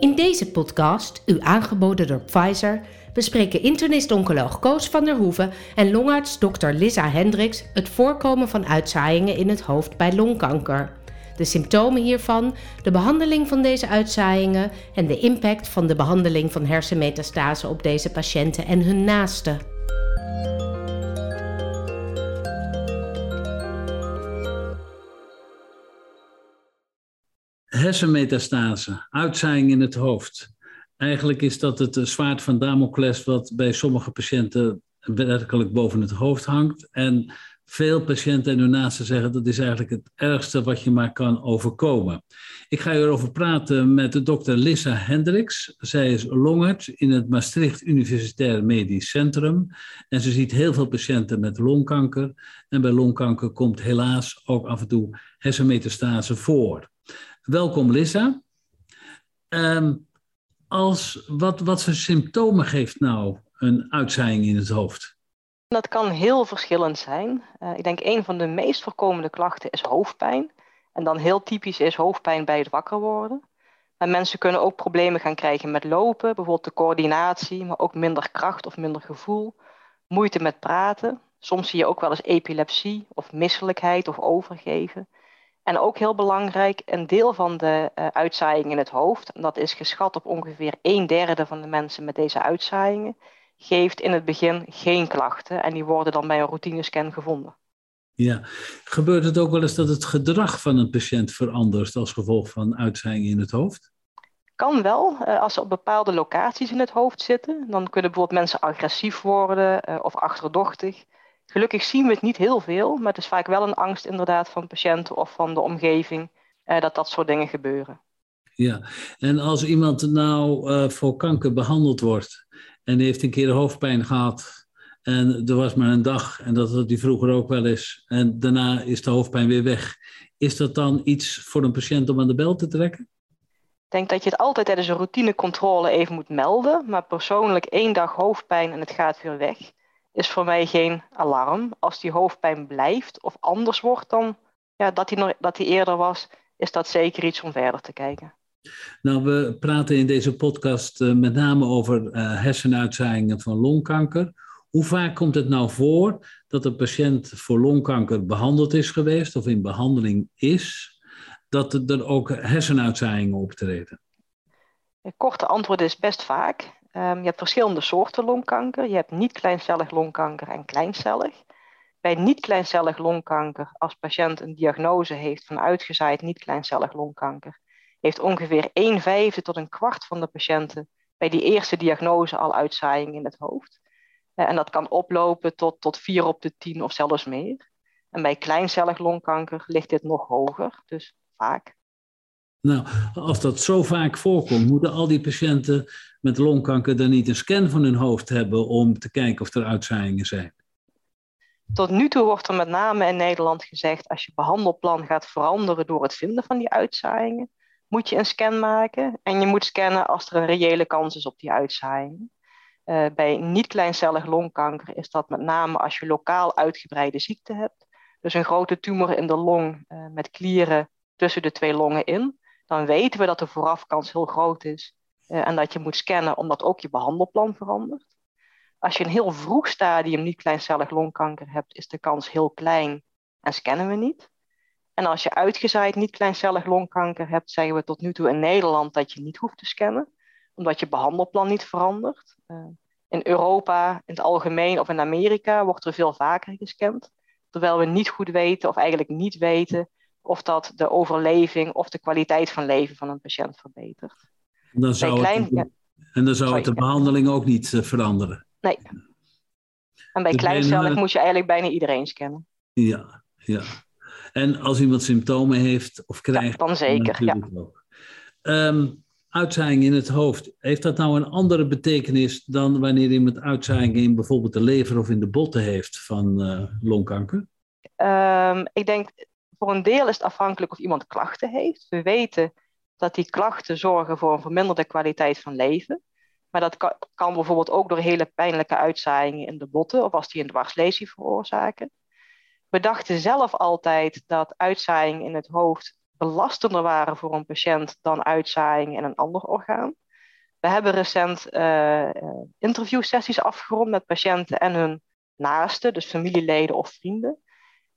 In deze podcast, u aangeboden door Pfizer, bespreken internist-oncoloog Koos van der Hoeven en longarts Dr. Lisa Hendricks het voorkomen van uitzaaiingen in het hoofd bij longkanker. De symptomen hiervan, de behandeling van deze uitzaaiingen en de impact van de behandeling van hersenmetastase op deze patiënten en hun naasten. Hersenmetastase, uitzaaiing in het hoofd. Eigenlijk is dat het zwaard van Damocles wat bij sommige patiënten werkelijk boven het hoofd hangt. En veel patiënten en hun naasten zeggen dat is eigenlijk het ergste wat je maar kan overkomen. Ik ga hierover praten met de dokter Lissa Hendricks. Zij is longarts in het Maastricht Universitair Medisch Centrum. En ze ziet heel veel patiënten met longkanker. En bij longkanker komt helaas ook af en toe hersenmetastase voor. Welkom Lissa. Ehm, als, wat, wat voor symptomen geeft nou een uitzaaiing in het hoofd? Dat kan heel verschillend zijn. Uh, ik denk een van de meest voorkomende klachten is hoofdpijn. En dan heel typisch is hoofdpijn bij het wakker worden. Maar mensen kunnen ook problemen gaan krijgen met lopen, bijvoorbeeld de coördinatie, maar ook minder kracht of minder gevoel. Moeite met praten. Soms zie je ook wel eens epilepsie of misselijkheid of overgeven. En ook heel belangrijk, een deel van de uh, uitzaaiing in het hoofd, en dat is geschat op ongeveer een derde van de mensen met deze uitzaaiingen, geeft in het begin geen klachten en die worden dan bij een routinescan gevonden. Ja, gebeurt het ook wel eens dat het gedrag van een patiënt verandert als gevolg van uitzaaiingen in het hoofd? Kan wel, uh, als ze op bepaalde locaties in het hoofd zitten. Dan kunnen bijvoorbeeld mensen agressief worden uh, of achterdochtig. Gelukkig zien we het niet heel veel, maar het is vaak wel een angst inderdaad van patiënten of van de omgeving uh, dat dat soort dingen gebeuren. Ja, en als iemand nou uh, voor kanker behandeld wordt en heeft een keer hoofdpijn gehad en er was maar een dag en dat had die vroeger ook wel eens en daarna is de hoofdpijn weer weg, is dat dan iets voor een patiënt om aan de bel te trekken? Ik denk dat je het altijd tijdens een routinecontrole even moet melden, maar persoonlijk één dag hoofdpijn en het gaat weer weg is voor mij geen alarm. Als die hoofdpijn blijft of anders wordt dan ja, dat, hij dat hij eerder was, is dat zeker iets om verder te kijken. Nou, we praten in deze podcast uh, met name over uh, hersenuitzaaiingen van longkanker. Hoe vaak komt het nou voor dat een patiënt voor longkanker behandeld is geweest of in behandeling is, dat er ook hersenuitzaaiingen optreden? Het korte antwoord is best vaak. Um, je hebt verschillende soorten longkanker. Je hebt niet-kleincellig longkanker en kleincellig. Bij niet-kleincellig longkanker, als patiënt een diagnose heeft van uitgezaaid niet-kleincellig longkanker, heeft ongeveer 1 vijfde tot een kwart van de patiënten bij die eerste diagnose al uitzaaiing in het hoofd. Uh, en dat kan oplopen tot, tot 4 op de 10 of zelfs meer. En bij kleincellig longkanker ligt dit nog hoger, dus vaak. Nou, als dat zo vaak voorkomt, moeten al die patiënten met longkanker dan niet een scan van hun hoofd hebben om te kijken of er uitzaaiingen zijn? Tot nu toe wordt er met name in Nederland gezegd, als je behandelplan gaat veranderen door het vinden van die uitzaaiingen, moet je een scan maken en je moet scannen als er een reële kans is op die uitzaaiingen. Uh, bij niet-kleincellig longkanker is dat met name als je lokaal uitgebreide ziekte hebt, dus een grote tumor in de long uh, met klieren tussen de twee longen in, dan weten we dat de voorafkans heel groot is uh, en dat je moet scannen omdat ook je behandelplan verandert. Als je een heel vroeg stadium niet kleincellig longkanker hebt, is de kans heel klein en scannen we niet. En als je uitgezaaid niet kleincellig longkanker hebt, zeggen we tot nu toe in Nederland dat je niet hoeft te scannen, omdat je behandelplan niet verandert. Uh, in Europa, in het algemeen of in Amerika wordt er veel vaker gescand, terwijl we niet goed weten of eigenlijk niet weten of dat de overleving of de kwaliteit van leven van een patiënt verbetert. Dan zou klein, het, en dan zou het de behandeling ook niet uh, veranderen. Nee. En bij kleincellig moet je eigenlijk bijna iedereen scannen. Ja, ja. En als iemand symptomen heeft of krijgt... Ja, dan zeker, ja. Ook. Um, uitzaaiing in het hoofd, heeft dat nou een andere betekenis dan wanneer iemand uitzaaiing in bijvoorbeeld de lever of in de botten heeft van uh, longkanker? Um, ik denk voor een deel is het afhankelijk of iemand klachten heeft. We weten dat die klachten zorgen voor een verminderde kwaliteit van leven. Maar dat kan, bijvoorbeeld ook door hele pijnlijke uitzaaiingen in de botten of als die een dwarslesie veroorzaken. We dachten zelf altijd dat uitzaaiing in het hoofd belastender waren voor een patiënt dan uitzaaiingen in een ander orgaan. We hebben recent uh, interviewsessies afgerond met patiënten en hun naasten, dus familieleden of vrienden.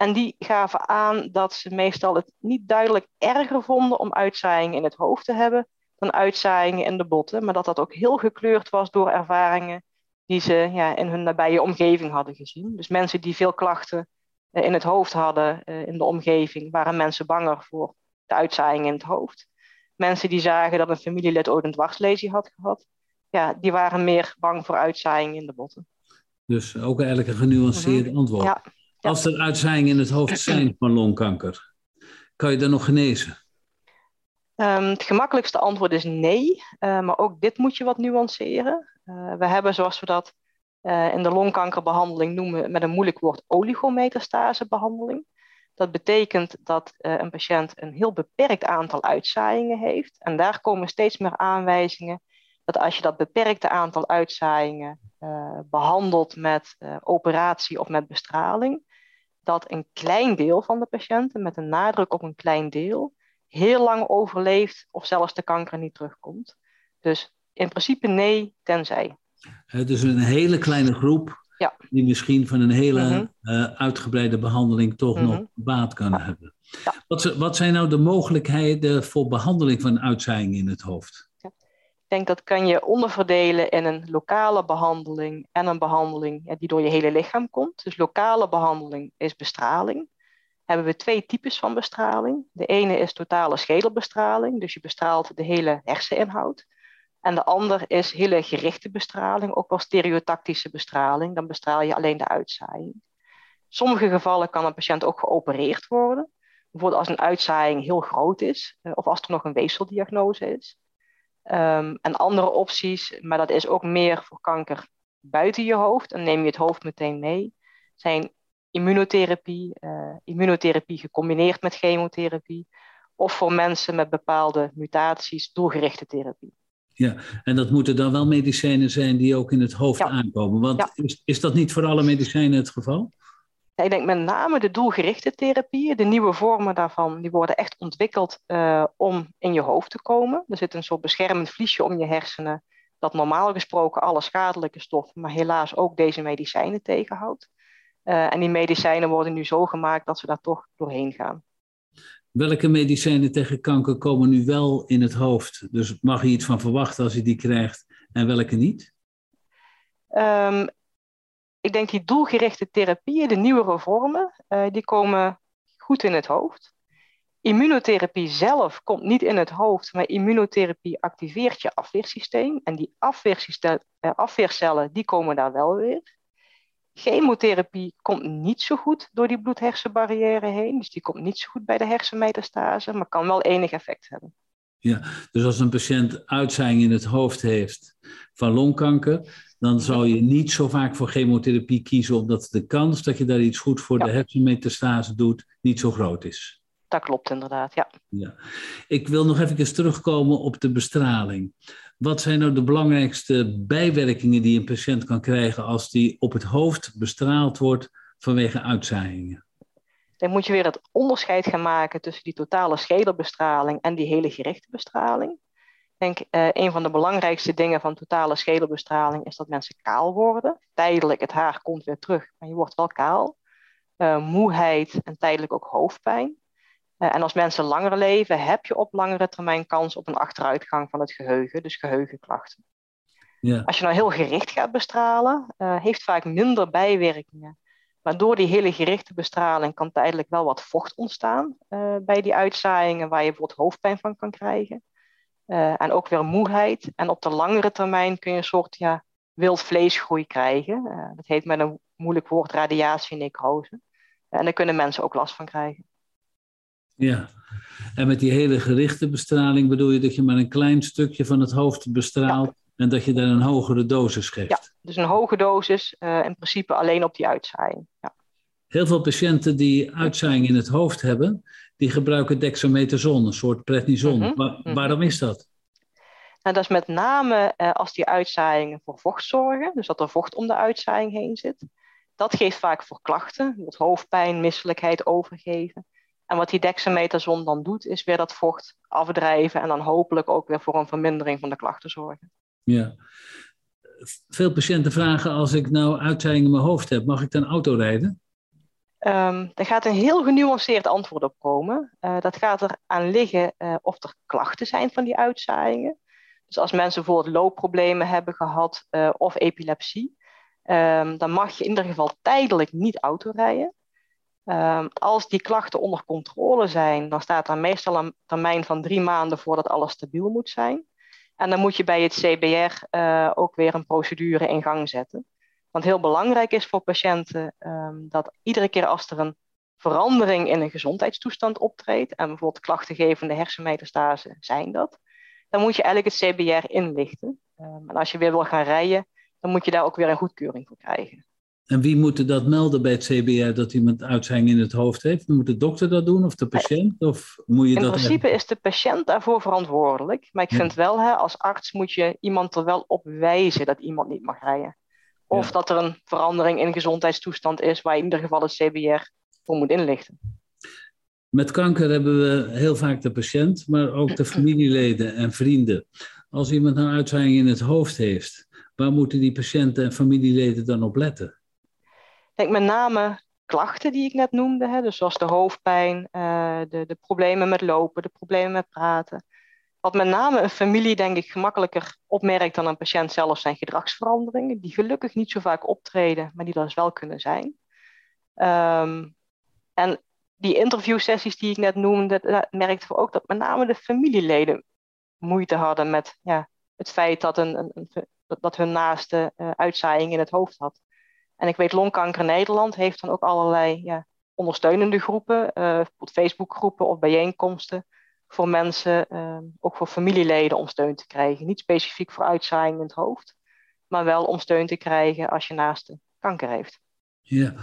En die gaven aan dat ze meestal het niet duidelijk erger vonden om uitzaaiingen in het hoofd te hebben dan uitzaaiingen in de botten, maar dat dat ook heel gekleurd was door ervaringen die ze ja, in hun nabije omgeving hadden gezien. Dus mensen die veel klachten uh, in het hoofd hadden uh, in de omgeving, waren mensen banger voor de uitzaaiingen in het hoofd. Mensen die zagen dat een familielid ooit een dwarslesie had gehad, ja, die waren meer bang voor uitzaaiingen in de botten. Dus ook eigenlijk een genuanceerd mm -hmm. antwoord. Ja. Als er uitzaaiingen in het hoofd zijn van longkanker, kan je dan nog genezen? Um, het gemakkelijkste antwoord is nee, uh, maar ook dit moet je wat nuanceren. Uh, we hebben, zoals we dat uh, in de longkankerbehandeling noemen, met een moeilijk woord oligometastasebehandeling. Dat betekent dat een patiënt een heel beperkt aantal uitzaaiingen heeft. En daar komen steeds meer aanwijzingen dat als je dat beperkte aantal uitzaaiingen behandelt met operatie of met bestraling, dat een klein deel van de patiënten, met een nadruk op een klein deel, heel lang overleeft of zelfs de kanker niet terugkomt. Dus in principe nee, tenzij. Het is een hele kleine groep ja. die misschien van een hele mm -hmm. uh, uitgebreide behandeling toch mm -hmm. nog baat kan ja. hebben. Ja. Wat, wat, zijn nou de mogelijkheden voor behandeling van uitzaaiingen in het hoofd? Ik denk dat kan je onderverdelen in een lokale behandeling en een behandeling die door je hele lichaam komt. Dus lokale behandeling is bestraling hebben we twee types van bestraling. De ene is totale schedelbestraling, dus je bestraalt de hele herseninhoud. En de ander is hele gerichte bestraling, ook wel stereotactische bestraling. Dan bestraal je alleen de uitzaaiing. In sommige gevallen kan een patiënt ook geopereerd worden. Bijvoorbeeld als een uitzaaiing heel groot is, eh, of als er nog een weefseldiagnose is. Um, en andere opties, maar dat is ook meer voor kanker buiten je hoofd, en neem je het hoofd meteen mee, zijn immunotherapie, uh, immunotherapie gecombineerd met chemotherapie, of voor mensen met bepaalde mutaties doelgerichte therapie. Ja, en dat moeten dan wel medicijnen zijn die ook in het hoofd ja. aankomen. Want ja. is, is dat niet voor alle medicijnen het geval? Ja, ik denk met name de doelgerichte therapieën, de nieuwe vormen daarvan, die worden echt ontwikkeld uh, om in je hoofd te komen. Er zit een soort beschermend vliesje om je hersenen, dat normaal gesproken alle schadelijke stoffen, maar helaas ook deze medicijnen tegenhoudt. Uh, en die medicijnen worden nu zo gemaakt dat ze daar toch doorheen gaan. Welke medicijnen tegen kanker komen nu wel in het hoofd? Dus mag je iets van verwachten als je die krijgt en welke niet? Um, ik denk die doelgerichte therapieën, de nieuwere vormen, uh, die komen goed in het hoofd. Immunotherapie zelf komt niet in het hoofd, maar immunotherapie activeert je afweersysteem. En die uh, afweercellen die komen daar wel weer. Chemotherapie komt niet zo goed door die bloed-hersenbarrière heen. Dus die komt niet zo goed bij de hersenmetastase, maar kan wel enig effect hebben. Ja, dus als een patiënt uitzaaiing in het hoofd heeft van longkanker, dan zou je niet zo vaak voor chemotherapie kiezen, omdat de kans dat je daar iets goed voor ja. de hersenmetastase doet, niet zo groot is. Dat klopt inderdaad, ja. ja. Ik wil nog even terugkomen op de bestraling. Wat zijn nou de belangrijkste bijwerkingen die een patiënt kan krijgen als die op het hoofd bestraald wordt vanwege uitzaaiingen? Dan moet je weer het onderscheid gaan maken tussen die totale schedelbestraling en die hele gerichte bestraling. Ik denk, uh, een van de belangrijkste dingen van totale schedelbestraling is dat mensen kaal worden. Tijdelijk, het haar komt weer terug, maar je wordt wel kaal. Uh, moeheid en tijdelijk ook hoofdpijn. Uh, en als mensen langer leven, heb je op langere termijn kans op een achteruitgang van het geheugen, dus geheugenklachten. Ja. Als je nou heel gericht gaat bestralen, uh, heeft vaak minder bijwerkingen. Maar door die hele gerichte bestraling kan tijdelijk wel wat vocht ontstaan uh, bij die uitzaaiingen, waar je bijvoorbeeld hoofdpijn van kan krijgen. en ook weer moeheid. En op de langere termijn kun je een soort ja, wild vleesgroei krijgen. dat heet met een moeilijk woord radiatienecrose. en daar kunnen mensen ook last van krijgen. Ja, en met die hele gerichte bestraling bedoel je dat je maar een klein stukje van het hoofd bestraalt. En dat je daar een hogere dosis geeft? Ja, dus een hoge dosis, uh, in principe alleen op die uitzaaiing. Ja. Heel veel patiënten die uitzaaiing in het hoofd hebben, die gebruiken dexamethason, een soort prednison. Mm -hmm. Mm -hmm. Waarom is dat? Nou, dat is met name uh, als die uitzaaiingen voor vocht zorgen, dus dat er vocht om de uitzaaiing heen zit. Dat geeft vaak voor klachten, bijvoorbeeld hoofdpijn, misselijkheid, overgeven. En wat die dexamethason dan doet, is weer dat vocht afdrijven en dan hopelijk ook weer voor een vermindering van de klachten zorgen. Ja. Veel patiënten vragen als ik nou uitzaaiing in mijn hoofd heb, mag ik dan auto rijden? Um, gaat een heel genuanceerd antwoord op komen. Uh, dat gaat er aan liggen uh, of er klachten zijn van die uitzaaiingen. Dus als mensen bijvoorbeeld loopproblemen hebben gehad uh, of epilepsie, um, dan mag je in ieder geval tijdelijk niet auto rijden. Um, als die klachten onder controle zijn, dan staat er meestal een termijn van drie maanden voordat alles stabiel moet zijn. En dan moet je bij het CBR uh, ook weer een procedure in gang zetten. Want heel belangrijk is voor patiënten um, dat iedere keer als er een verandering in een gezondheidstoestand optreedt, en bijvoorbeeld klachtengevende hersenmetastase zijn dat, dan moet je eigenlijk het CBR inlichten. Um, en als je weer wil gaan rijden, dan moet je daar ook weer een goedkeuring voor krijgen. En wie moet dat melden bij het CBR dat iemand uitzaaiing in het hoofd heeft? Moet de dokter dat doen of de patiënt? Of moet je in dat principe is de patiënt daarvoor verantwoordelijk. Maar ik ja. vind wel, hè, als arts moet je iemand er wel op wijzen dat iemand niet mag rijden. Of ja. dat er een verandering in gezondheidstoestand is waar in ieder geval het CBR voor moet inlichten. Met kanker hebben we heel vaak de patiënt, maar ook de familieleden en vrienden. Als iemand een uitzaaiing in het hoofd heeft, waar moeten die patiënten en familieleden dan op letten? Denk met name klachten die ik net noemde, hè, dus zoals de hoofdpijn, uh, de, de problemen met lopen, de problemen met praten. Wat met name een familie, denk ik, gemakkelijker opmerkt dan een patiënt zelf zijn gedragsveranderingen, die gelukkig niet zo vaak optreden, maar die er dus wel kunnen zijn. Um, en die interviewsessies die ik net noemde, merkten we ook dat met name de familieleden moeite hadden met ja, het feit dat, een, een dat hun naaste uh, uitzaaiing in het hoofd had. En ik weet, Longkanker Nederland heeft dan ook allerlei ja, ondersteunende groepen, uh, Facebookgroepen of bijeenkomsten voor mensen, uh, ook voor familieleden om steun te krijgen. Niet specifiek voor uitzaaiing in het hoofd, maar wel om steun te krijgen als je naaste kanker heeft. Ja.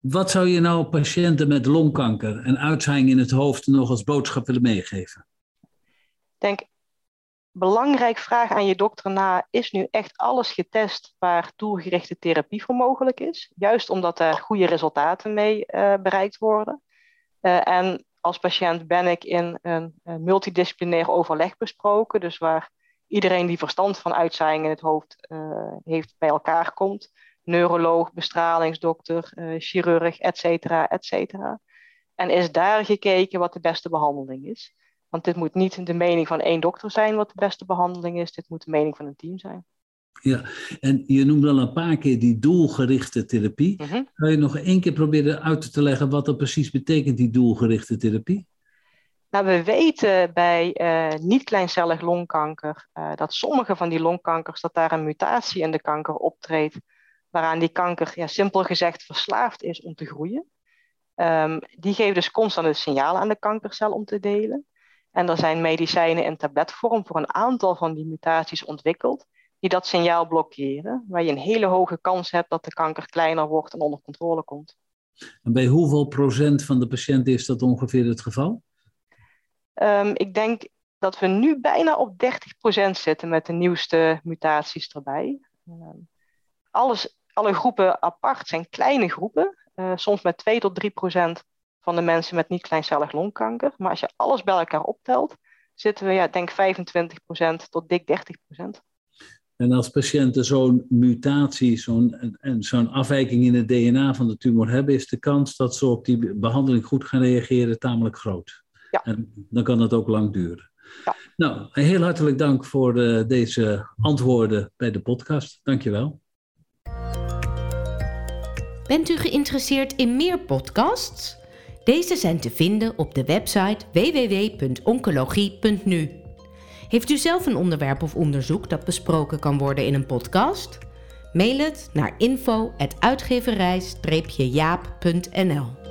Wat zou je nou patiënten met longkanker en uitzaaiing in het hoofd nog als boodschap willen meegeven? Ik denk, belangrijk vraag aan je dokter na, is nu echt alles getest waar doelgerichte therapie voor mogelijk is? Juist omdat er goede resultaten mee uh, bereikt worden. Uh, en als patiënt ben ik in een, multidisciplinair overleg besproken, dus waar iedereen die verstand van uitzaaiing in het hoofd uh, heeft bij elkaar komt. Neuroloog, bestralingsdokter, chirurg, et cetera, et cetera. En is daar gekeken wat de beste behandeling is. Want dit moet niet de mening van één dokter zijn wat de beste behandeling is. Dit moet de mening van een team zijn. Ja, en je noemde al een paar keer die doelgerichte therapie. Mm -hmm. Kan je nog één keer proberen uit te leggen wat dat precies betekent, die doelgerichte therapie? Nou, we weten bij uh, niet-kleincellig longkanker uh, dat sommige van die longkankers, dat daar een mutatie in de kanker optreedt, waaraan die kanker, ja, simpel gezegd, verslaafd is om te groeien. Um, die geeft dus constant het signaal aan de kankercel om te delen. En er zijn medicijnen in tabletvorm voor een aantal van die mutaties ontwikkeld, die dat signaal blokkeren, waar je een hele hoge kans hebt dat de kanker kleiner wordt en onder controle komt. En bij hoeveel procent van de patiënten is dat ongeveer het geval? Um, ik denk dat we nu bijna op 30% zitten met de nieuwste mutaties erbij. Um, alles, alle groepen apart zijn kleine groepen, uh, soms met 2 tot 3% van de mensen met niet-kleincellig longkanker. Maar als je alles bij elkaar optelt, zitten we, ja, denk 25% tot dik 30%. En als patiënten zo'n mutatie, zo'n zo'n afwijking in het DNA van de tumor hebben, is de kans dat ze op die behandeling goed gaan reageren tamelijk groot. Ja. En dan kan dat ook lang duren. Ja. Nou, heel hartelijk dank voor de, deze antwoorden bij de podcast. Dankjewel. Bent u geïnteresseerd in meer podcasts? Deze zijn te vinden op de website www.oncologie.nu. Heeft u zelf een onderwerp of onderzoek dat besproken kan worden in een podcast? Mail het naar info@uitgeverij-jaap.nl.